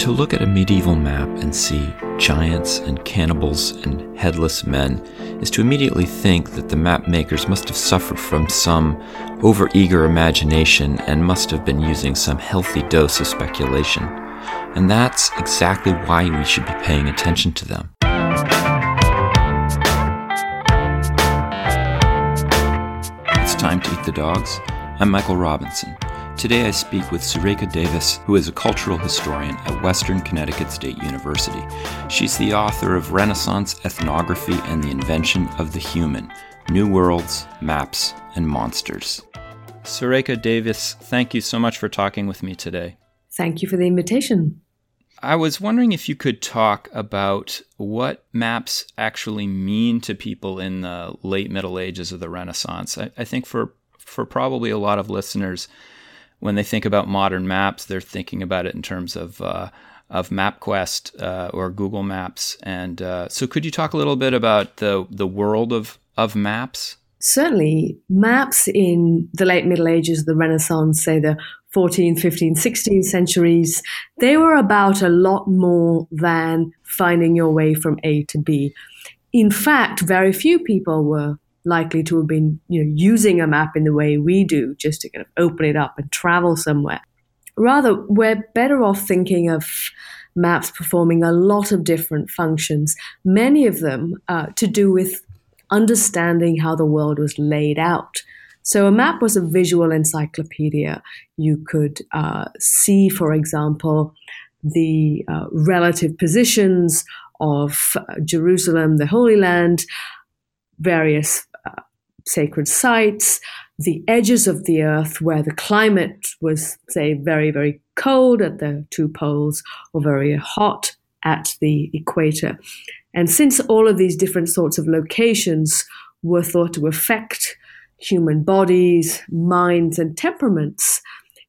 To look at a medieval map and see giants and cannibals and headless men is to immediately think that the map makers must have suffered from some overeager imagination and must have been using some healthy dose of speculation. And that's exactly why we should be paying attention to them. It's time to eat the dogs. I'm Michael Robinson. Today I speak with Surekha Davies, who is a cultural historian at Western Connecticut State University. She's the author of Renaissance Ethnography and the Invention of the Human New Worlds, Maps, and Monsters. Surekha Davies, thank you so much for talking with me today. Thank you for the invitation. I was wondering if you could talk about what maps actually mean to people in the late Middle Ages of the Renaissance. I, I think for for probably a lot of listeners, when they think about modern maps, they're thinking about it in terms of uh, of MapQuest uh, or Google Maps. And uh, so, could you talk a little bit about the the world of of maps? Certainly, maps in the late Middle Ages, the Renaissance, say the 14th, 15th, 16th centuries, they were about a lot more than finding your way from A to B. In fact, very few people were likely to have been you know, using a map in the way we do, just to kind of open it up and travel somewhere. Rather, we're better off thinking of maps performing a lot of different functions, many of them uh, to do with understanding how the world was laid out. So, a map was a visual encyclopedia. You could uh, see, for example, the uh, relative positions of uh, Jerusalem, the Holy Land, various sacred sites, the edges of the earth where the climate was, say, very, very cold at the two poles or very hot at the equator. And since all of these different sorts of locations were thought to affect human bodies, minds, and temperaments,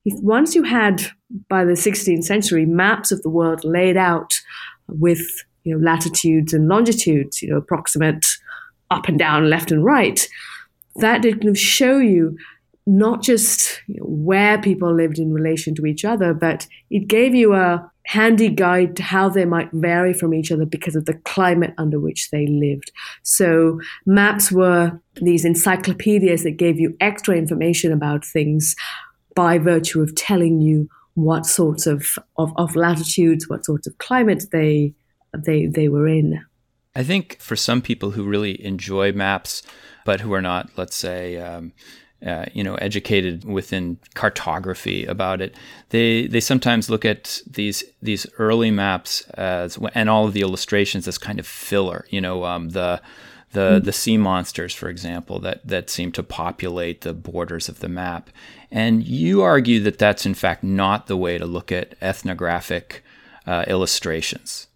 once you had, by the 16th century, maps of the world laid out with you know, latitudes and longitudes, you know, approximate up and down, left and right, that did kind of show you not just where people lived in relation to each other, but it gave you a handy guide to how they might vary from each other because of the climate under which they lived. So maps were these encyclopedias that gave you extra information about things by virtue of telling you what sorts of, of, of latitudes, what sorts of climate they they they were in. I think for some people who really enjoy maps, but who are not, let's say, um, uh, you know, educated within cartography about it, they they sometimes look at these these early maps as and all of the illustrations as kind of filler. You know, um, the the mm. the sea monsters, for example, that that seem to populate the borders of the map. And you argue that that's in fact not the way to look at ethnographic uh, illustrations.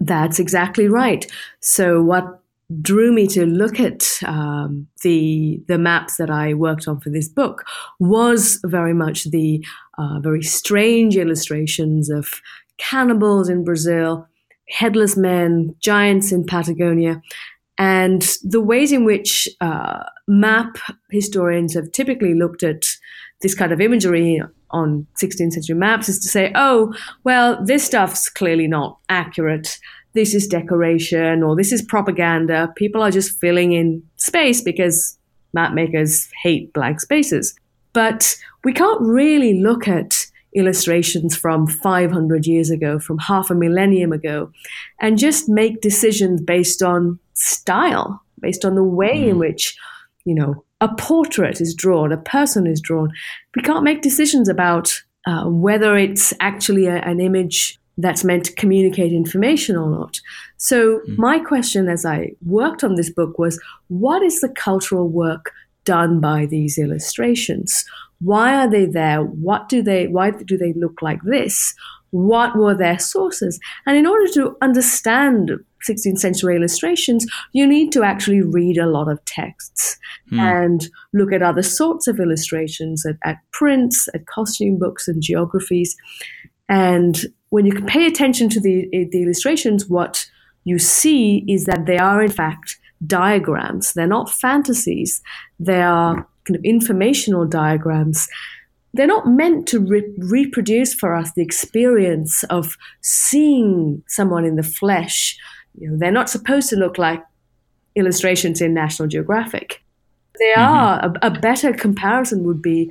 That's exactly right. So what drew me to look at um, the the maps that I worked on for this book was very much the uh, very strange illustrations of cannibals in Brazil, headless men, giants in Patagonia, and the ways in which uh, map historians have typically looked at this kind of imagery on 16th century maps is to say, oh, well, this stuff's clearly not accurate. This is decoration or this is propaganda. People are just filling in space because map makers hate blank spaces. But we can't really look at illustrations from 500 years ago, from half a millennium ago, and just make decisions based on style, based on the way mm. in which, you know, a portrait is drawn, a person is drawn. We can't make decisions about uh, whether it's actually a, an image that's meant to communicate information or not. So, mm. my question as I worked on this book was what is the cultural work done by these illustrations? Why are they there? What do they why do they look like this? What were their sources? And in order to understand 16th century illustrations, you need to actually read a lot of texts hmm. and look at other sorts of illustrations, at, at prints, at costume books, and geographies. And when you pay attention to the, the illustrations, what you see is that they are, in fact, diagrams. They're not fantasies, they are kind of informational diagrams they're not meant to re- reproduce for us the experience of seeing someone in the flesh. You know, they're not supposed to look like illustrations in National Geographic. They mm-hmm. are a, a, better comparison would be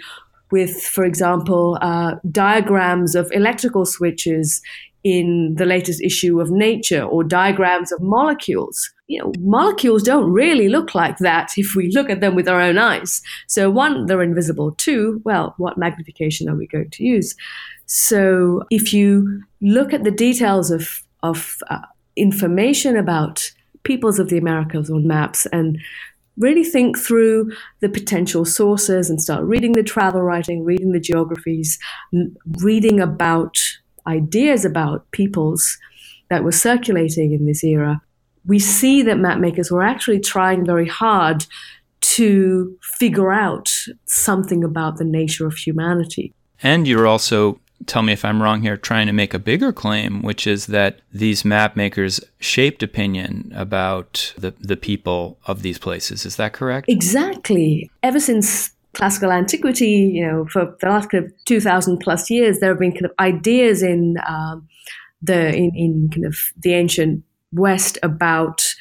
with, for example, uh, diagrams of electrical switches in the latest issue of Nature or diagrams of molecules. You know, molecules don't really look like that if we look at them with our own eyes. So, one, they're invisible. Two, well, what magnification are we going to use? So, if you look at the details of, of uh, information about peoples of the Americas on maps and really think through the potential sources and start reading the travel writing, reading the geographies, reading about ideas about peoples that were circulating in this era, we see that map makers were actually trying very hard to figure out something about the nature of humanity. And you're also, tell me if I'm wrong here, trying to make a bigger claim, which is that these map makers shaped opinion about the, the people of these places. Is that correct? Exactly. Ever since classical antiquity, you know, for the last kind of 2000 plus years, there have been kind of ideas in um, the in, in kind of the ancient West about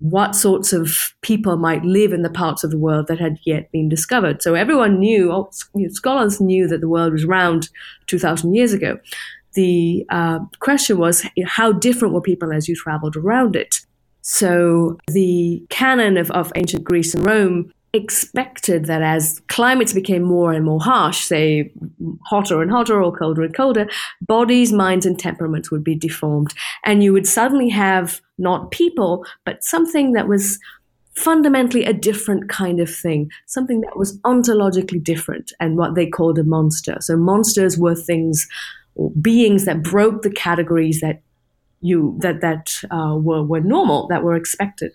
what sorts of people might live in the parts of the world that had yet been discovered. So everyone knew, you know, scholars knew that the world was round 2,000 years ago. The uh, question was, how different were people as you traveled around it? So the canon of, of ancient Greece and Rome expected that as climates became more and more harsh, say hotter and hotter or colder and colder, bodies, minds, and temperaments would be deformed. And you would suddenly have not people, but something that was fundamentally a different kind of thing, something that was ontologically different and what they called a monster. So monsters were things or beings that broke the categories that you that that uh, were were normal, that were expected.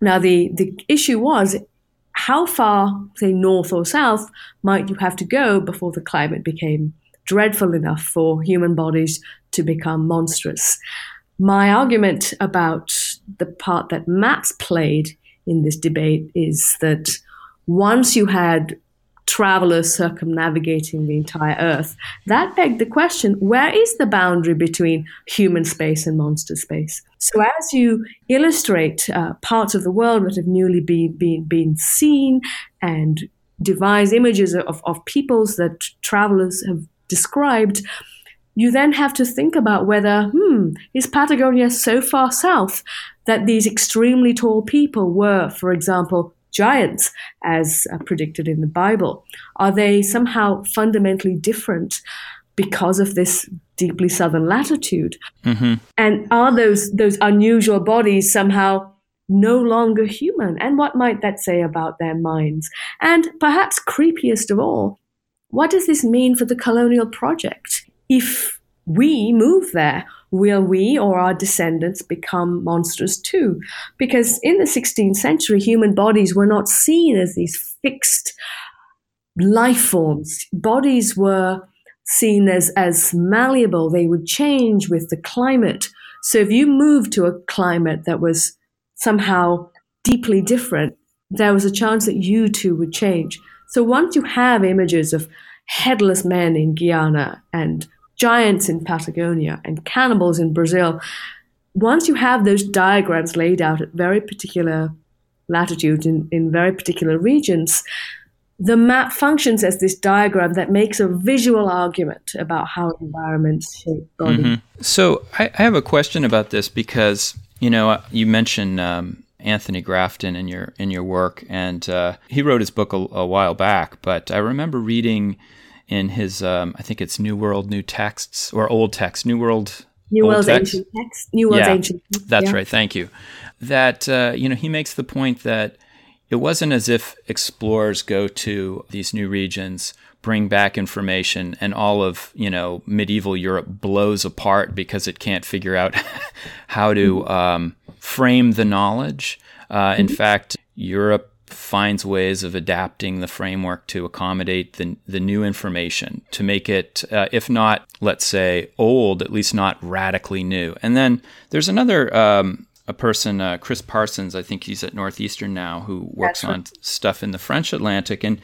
Now the the issue was how far, say, north or south, might you have to go before the climate became dreadful enough for human bodies to become monstrous? My argument about the part that maps played in this debate is that once you had travelers circumnavigating the entire Earth. That begged the question where is the boundary between human space and monster space? So, as you illustrate uh, parts of the world that have newly been, been, been seen and devise images of, of peoples that travelers have described, you then have to think about whether, hmm, is Patagonia so far south that these extremely tall people were, for example, giants as uh, predicted in the Bible? Are they somehow fundamentally different because of this deeply southern latitude? Mm-hmm. And are those those unusual bodies somehow no longer human? And what might that say about their minds? And perhaps creepiest of all, what does this mean for the colonial project? If we move there, will we or our descendants become monsters too? Because in the 16th century, human bodies were not seen as these fixed life forms. Bodies were seen as, as malleable, they would change with the climate. So if you moved to a climate that was somehow deeply different, there was a chance that you too would change. So once you have images of headless men in Guyana and giants in Patagonia and cannibals in Brazil. Once you have those diagrams laid out at very particular latitudes in, in very particular regions, the map functions as this diagram that makes a visual argument about how environments shape. Mm-hmm. So I, I, have a question about this because you know uh, you mentioned um, Anthony Grafton in your in your work, and uh, he wrote his book a, a, while back. But I remember reading in his um, I think it's New World New Texts or Old Text New World New World Ancient Text New World yeah, Ancient That's yeah. right. Thank you. That uh, you know he makes the point that it wasn't as if explorers go to these new regions bring back information and all of you know medieval Europe blows apart because it can't figure out how to mm-hmm. um, frame the knowledge. Uh, in mm-hmm. fact, Europe finds ways of adapting the framework to accommodate the, the new information, to make it, uh, if not, let's say, old, at least not radically new. And then there's another um, a person, uh, Chris Parsons, I think he's at Northeastern now, who works on stuff in the French Atlantic. And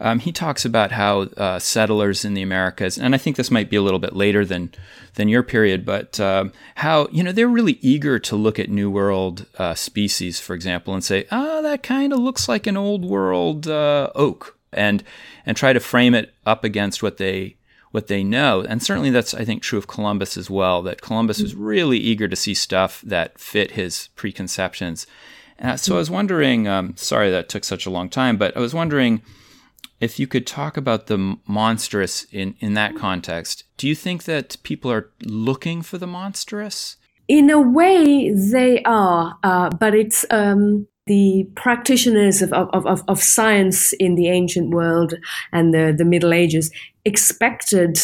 Um, he talks about how uh, settlers in the Americas, and I think this might be a little bit later than than your period, but um, how you know they're really eager to look at New World uh, species, for example, and say, ah, oh, that kind of looks like an Old World uh, oak, and and try to frame it up against what they what they know. And certainly that's, I think, true of Columbus as well, that Columbus was really eager to see stuff that fit his preconceptions. Uh, so I was wondering, um, sorry that took such a long time, but I was wondering if you could talk about the monstrous in, in that context. Do you think that people are looking for the monstrous? In a way, they are, uh, but it's um, the practitioners of, of, of, of, science in the ancient world and the, the Middle Ages expected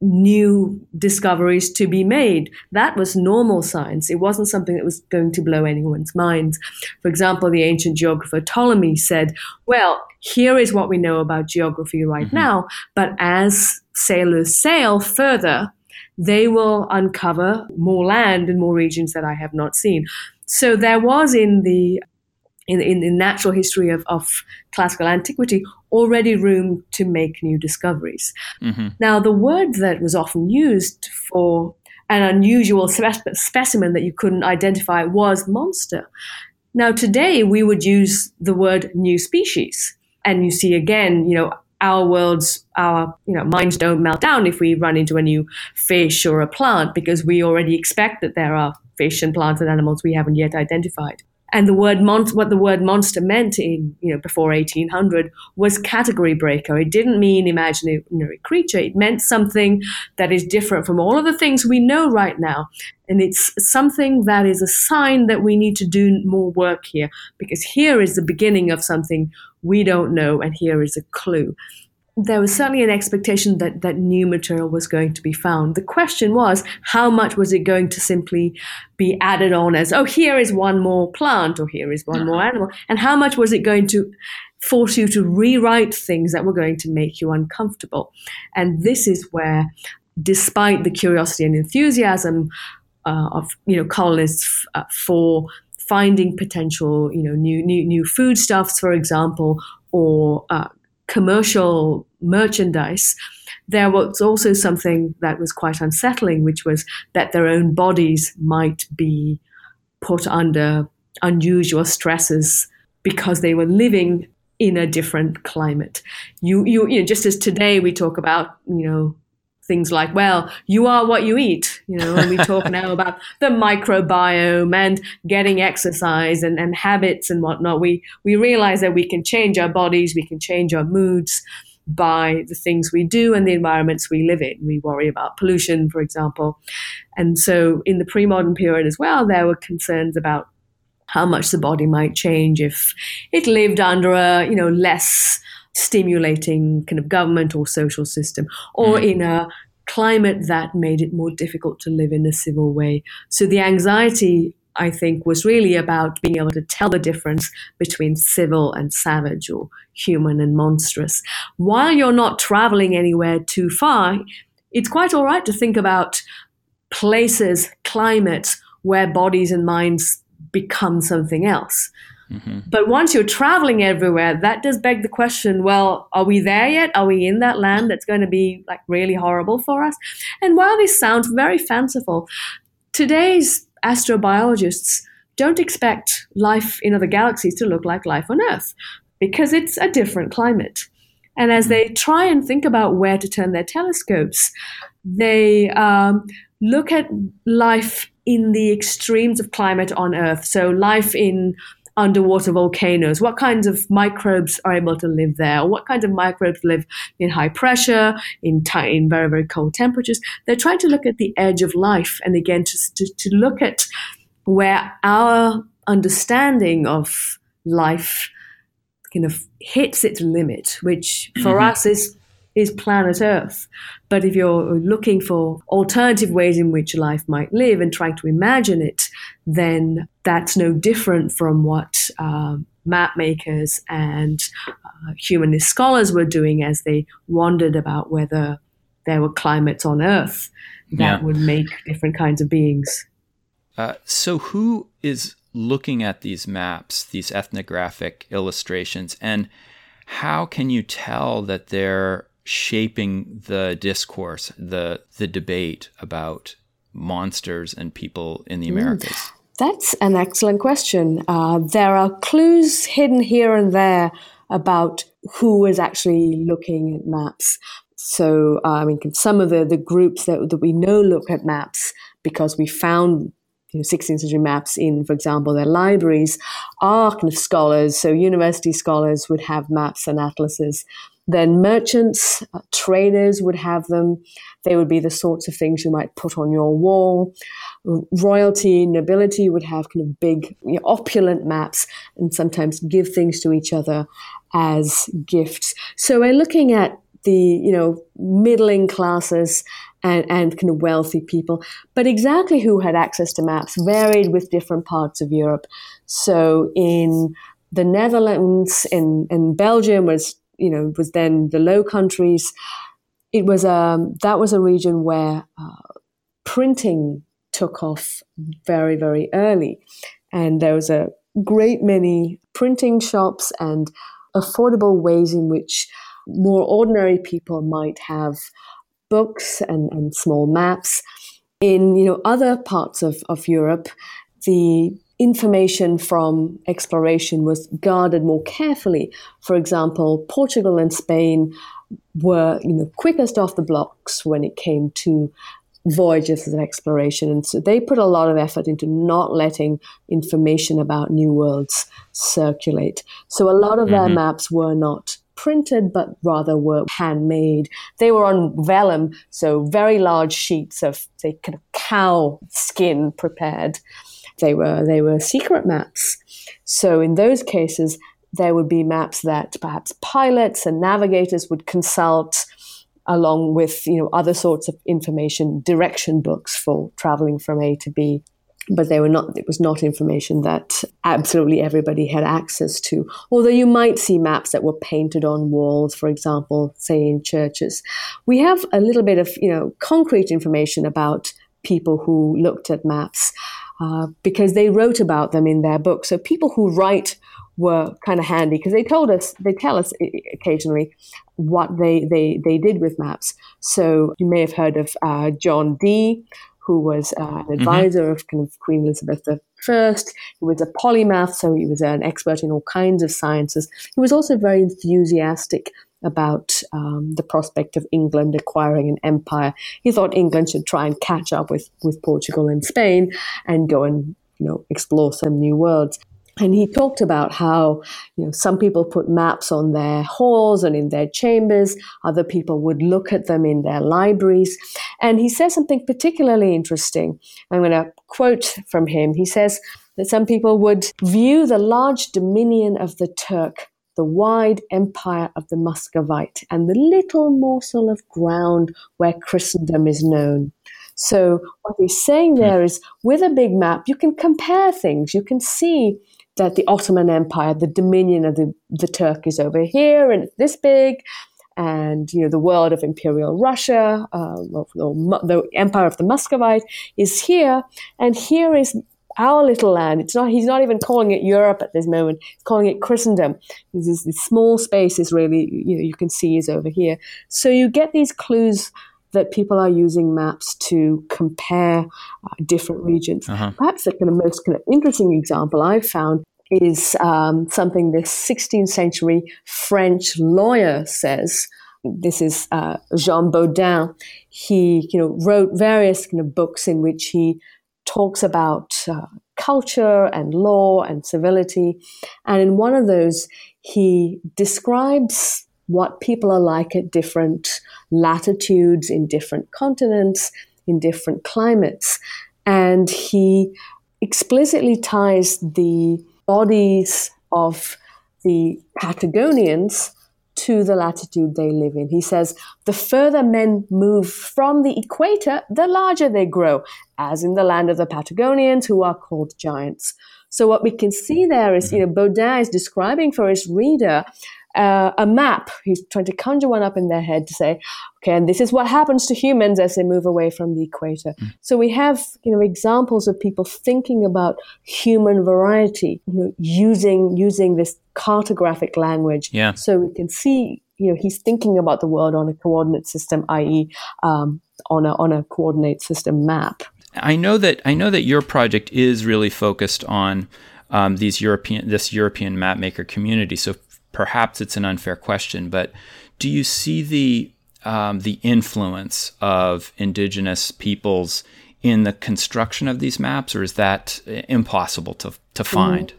new discoveries to be made. That was normal science. It wasn't something that was going to blow anyone's minds. For example, the ancient geographer Ptolemy said, well, here is what we know about geography right mm-hmm. now, but as sailors sail further, they will uncover more land and more regions that I have not seen. So there was in the in, in the natural history of, of classical antiquity already room to make new discoveries. Mm-hmm. Now, the word that was often used for an unusual spe- specimen that you couldn't identify was monster. Now, today we would use the word new species. And you see again, you know, our worlds, our you know, minds don't melt down if we run into a new fish or a plant because we already expect that there are fish and plants and animals we haven't yet identified and the word mon- what the word monster meant in you know before 1800 was category breaker. It didn't mean imaginary creature. It meant something that is different from all of the things we know right now. And it's something that is a sign that we need to do more work here because here is the beginning of something we don't know and here is a clue there was certainly an expectation that, that new material was going to be found. The question was, how much was it going to simply be added on as, oh, here is one more plant or here is one more animal? And how much was it going to force you to rewrite things that were going to make you uncomfortable? And this is where, despite the curiosity and enthusiasm uh, of, you know, colonists uh, for finding potential, you know, new, new, new foodstuffs, for example, or uh, commercial merchandise, there was also something that was quite unsettling, which was that their own bodies might be put under unusual stresses because they were living in a different climate. You, you, you know, just as today we talk about, you know, things like, well, you are what you eat, you know, and we talk now about the microbiome and getting exercise and, and habits and whatnot. We, we realize that we can change our bodies, we can change our moods by the things we do and the environments we live in. We worry about pollution, for example. And so in the pre modern period as well, there were concerns about how much the body might change if it lived under a, you know, less stimulating kind of government or social system, or mm. in a climate that made it more difficult to live in a civil way. So the anxiety, I think, was really about being able to tell the difference between civil and savage or human and monstrous. While you're not traveling anywhere too far, it's quite all right to think about places, climates where bodies and minds become something else. Mm-hmm. But once you're traveling everywhere, that does beg the question well, are we there yet? Are we in that land that's going to be like really horrible for us? And while this sounds very fanciful, today's astrobiologists don't expect life in other galaxies to look like life on Earth because it's a different climate. And as they try and think about where to turn their telescopes, they um, look at life in the extremes of climate on Earth. So, life in underwater volcanoes? What kinds of microbes are able to live there? What kinds of microbes live in high pressure, in, t- in very, very cold temperatures? They're trying to look at the edge of life and again to, to, to look at where our understanding of life kind of hits its limit, which for mm-hmm. us is is planet Earth. But if you're looking for alternative ways in which life might live and trying to imagine it, then that's no different from what uh, map makers and uh, humanist scholars were doing as they wondered about whether there were climates on Earth that yeah. would make different kinds of beings. Uh, so, who is looking at these maps, these ethnographic illustrations, and how can you tell that they're shaping the discourse, the the debate about monsters and people in the. Americas? Mm, that's an excellent question. Uh, there are clues hidden here and there about who is actually looking at maps. So, uh, I mean, some of the, the groups that, that we know look at maps because we found you know, 16th century maps in, for example, their libraries are kind of scholars. So, university scholars would have maps and atlases. Then, merchants, uh, traders would have them. They would be the sorts of things you might put on your wall. Royalty, nobility would have kind of big, you know, opulent maps and sometimes give things to each other as gifts. So, we're looking at the you know middling classes and, and kind of wealthy people. But exactly who had access to maps varied with different parts of Europe. So in the Netherlands, in, in Belgium was you know was then the Low Countries. It was um, that was a region where uh, printing took off very very early, and there was a great many printing shops and affordable ways in which more ordinary people might have books and, and small maps. In you know other parts of, of Europe, the information from exploration was guarded more carefully. For example, Portugal and Spain were you know quickest off the blocks when it came to voyages of exploration. And so they put a lot of effort into not letting information about new worlds circulate. So a lot of mm-hmm. their maps were not printed, but rather were handmade. They were on vellum, so very large sheets of say kind of cow skin prepared. They were they were secret maps. So in those cases, there would be maps that perhaps pilots and navigators would consult along with you know other sorts of information direction books for traveling from A to B. But they were not it was not information that absolutely everybody had access to. Although you might see maps that were painted on walls for example say in churches. We have a little bit of you know concrete information about people who looked at maps uh, because they wrote about them in their books so people who write were kind of handy because they told us they tell us occasionally what they, they, they did with maps so you may have heard of uh, john dee who was uh, an mm-hmm. advisor mm-hmm. of kind of Queen Elizabeth I. He was a polymath, so he was an expert in all kinds of sciences. He was also very enthusiastic about um, the prospect of England acquiring an empire. He thought England should try and catch up with, with Portugal and Spain and go and you know explore some new worlds. And he talked about how, you know, some people put maps on their halls and in their chambers. Other people would look at them in their libraries. And he says something particularly interesting. I'm going to quote from him. He says that some people would view the large dominion of the Turk, the wide empire of the Muscovite, and the little morsel of ground where Christendom is known. So what he's saying there is with a big map, you can compare things. You can see that the Ottoman Empire, the dominion of the, the Turk is over here and it's this big. And, you know, the world of Imperial Russia, uh, the, the empire of the Muscovite is here. And here is our little land. It's not, he's not even calling it Europe at this moment. He's calling it Christendom. This, is this small space is really, you know, you can see is over here. So you get these clues that people are using maps to compare uh, different regions. Uh-huh. Perhaps the kind of most kind of interesting example I've found is um, something this 16th century French lawyer says. This is uh, Jean Bodin. He, you know, wrote various kind of books in which he talks about uh, culture and law and civility. And in one of those, he describes what people are like at different latitudes, in different continents, in different climates. And he explicitly ties the bodies of the Patagonians to the latitude they live in. He says, the further men move from the equator, the larger they grow, as in the land of the Patagonians, who are called giants. So what we can see there is, you know, Bodin is describing for his reader uh, a map. He's trying to conjure one up in their head to say, okay, and this is what happens to humans as they move away from the equator. Mm. So we have, you know, examples of people thinking about human variety, you know, using using this cartographic language. Yeah. So we can see, you know, he's thinking about the world on a coordinate system, i.e., um, on a on a coordinate system map. I know that I know that your project is really focused on um, these European this European map maker community. So perhaps it's an unfair question, but do you see the um, the influence of indigenous peoples in the construction of these maps, or is that impossible to to find?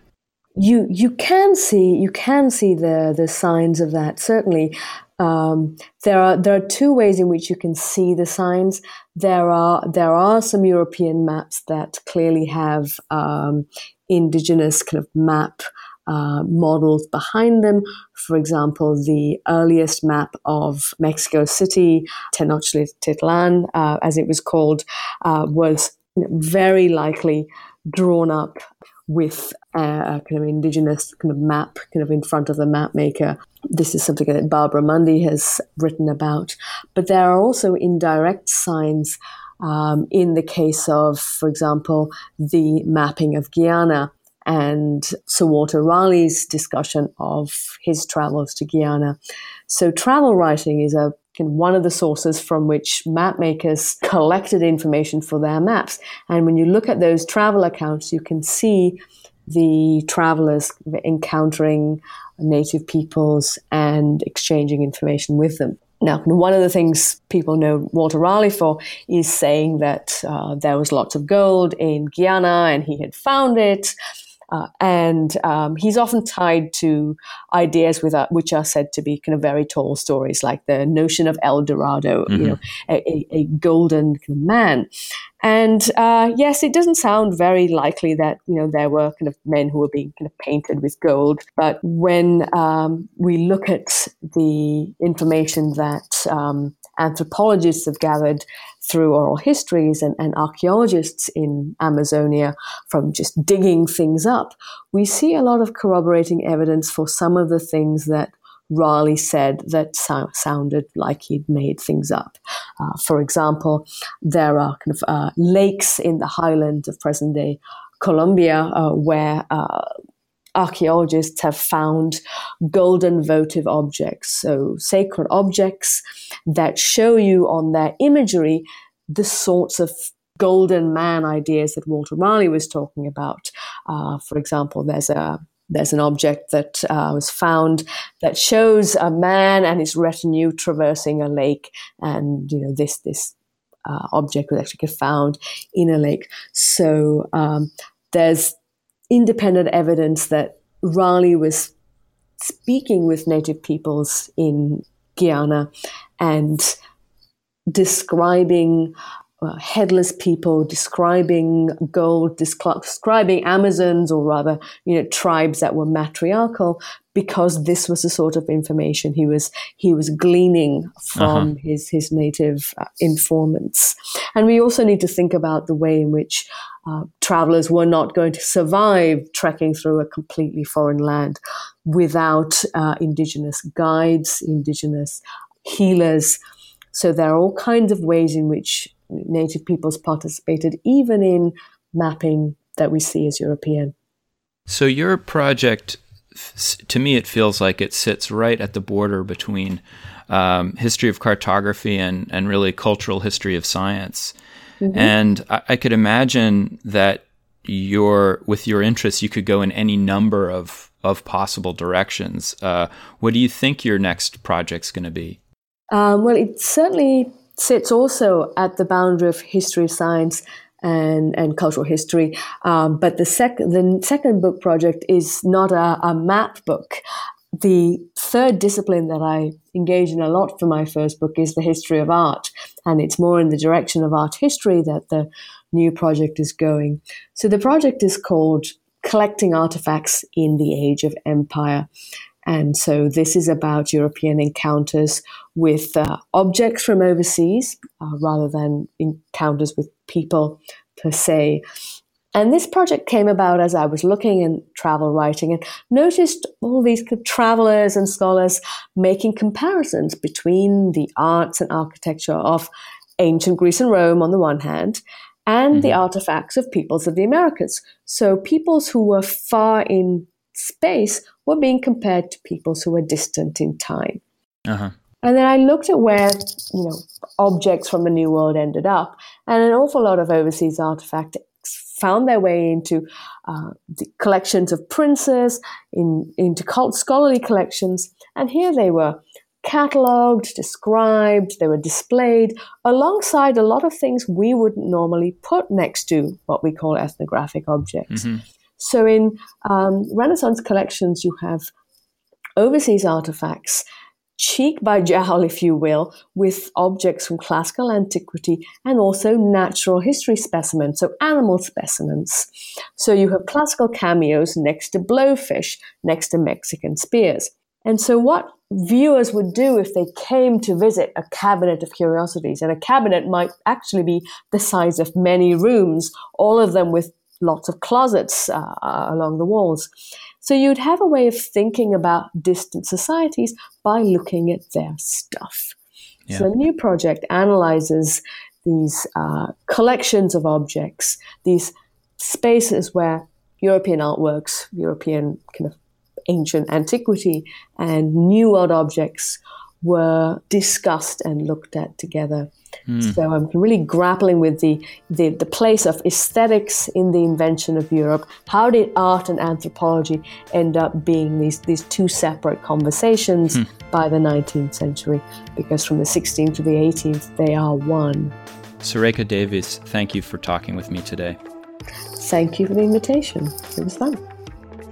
You you can see you can see the the signs of that certainly. Um, there are there are two ways in which you can see the signs. There are there are some European maps that clearly have um, indigenous kind of map uh, models behind them. For example, the earliest map of Mexico City, Tenochtitlan, uh, as it was called, uh, was very likely drawn up with a kind of indigenous kind of map kind of in front of the map maker. This is something that Barbara Mundy has written about. But there are also indirect signs um, in the case of, for example, the mapping of Guyana and Sir Walter Raleigh's discussion of his travels to Guyana. So travel writing is a one of the sources from which map makers collected information for their maps. And when you look at those travel accounts, you can see the travelers encountering native peoples and exchanging information with them. Now, one of the things people know Walter Raleigh for is saying that uh, there was lots of gold in Guyana and he had found it. Uh, and um, he's often tied to ideas with, uh, which are said to be kind of very tall stories, like the notion of El Dorado, mm-hmm. you know, a, a golden man. And uh, yes, it doesn't sound very likely that you know there were kind of men who were being kind of painted with gold. But when um, we look at the information that um, anthropologists have gathered through oral histories and, and archaeologists in Amazonia from just digging things up, we see a lot of corroborating evidence for some of the things that Raleigh said that so- sounded like he'd made things up. Uh, for example, there are kind of uh, lakes in the highlands of present day Colombia uh, where uh, archaeologists have found golden votive objects, so sacred objects that show you on their imagery the sorts of golden man ideas that Walter Raleigh was talking about. Uh, for example, there's a there's an object that uh, was found that shows a man and his retinue traversing a lake, and you know this this uh, object was actually found in a lake. So um, there's independent evidence that Raleigh was speaking with native peoples in Guyana and describing uh, headless people, describing gold, describing Amazons, or rather, you know, tribes that were matriarchal, because this was the sort of information he was he was gleaning from uh-huh. his his native uh, informants. And we also need to think about the way in which uh, travelers were not going to survive trekking through a completely foreign land without uh, indigenous guides, indigenous healers. So there are all kinds of ways in which Native peoples participated, even in mapping that we see as European. So your project, to me, it feels like it sits right at the border between um, history of cartography and, and really cultural history of science. Mm-hmm. And I, I, could imagine that your with your interests, you could go in any number of of possible directions. Uh, what do you think your next project's going to be? Um, well, it certainly sits also at the boundary of history of science and, and cultural history. Um, but the, sec- the second book project is not a, a map book. The third discipline that I engage in a lot for my first book is the history of art. And it's more in the direction of art history that the new project is going. So the project is called Collecting Artifacts in the Age of Empire. And so this is about European encounters with uh, objects from overseas uh, rather than encounters with people per se. And this project came about as I was looking in travel writing and noticed all these travelers and scholars making comparisons between the arts and architecture of ancient Greece and Rome on the one hand, and mm-hmm. the artifacts of peoples of the Americas. So peoples who were far in space were being compared to peoples who were distant in time. Uh-huh. And then I looked at where, you know, objects from the New World ended up, and an awful lot of overseas artifacts found their way into uh, the collections of princes, in, into cult scholarly collections, and here they were catalogued, described, they were displayed alongside a lot of things we wouldn't normally put next to what we call ethnographic objects. Mm-hmm. So in um, Renaissance collections, you have overseas artifacts cheek by jowl, if you will, with objects from classical antiquity and also natural history specimens, so animal specimens. So you have classical cameos next to blowfish, next to Mexican spears. And so, what viewers would do if they came to visit a cabinet of curiosities, and a cabinet might actually be the size of many rooms, all of them with lots of closets uh, along the walls. So you'd have a way of thinking about distant societies by looking at their stuff. Yeah. So the new project analyzes these uh, collections of objects, these spaces where European artworks, European kind of ancient antiquity, and New World objects were discussed and looked at together. Mm. So I'm really grappling with the, the, the place of aesthetics in the invention of Europe. How did art and anthropology end up being these, these two separate conversations mm. by the 19th century? Because from the 16th to the 18th, they are one. Surekha Davies, thank you for talking with me today. Thank you for the invitation. It was fun.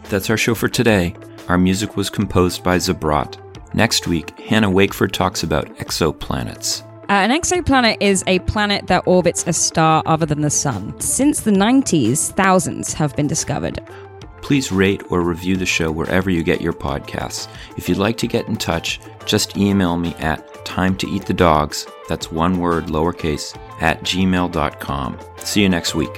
That's our show for today. Our music was composed by Zabrat. Next week, Hannah Wakeford talks about exoplanets. Uh, an exoplanet is a planet that orbits a star other than the Sun. Since the 90s, thousands have been discovered. Please rate or review the show wherever you get your podcasts. If you'd like to get in touch, just email me at time to eat the dogs, that's one word lowercase, at gmail.com. See you next week.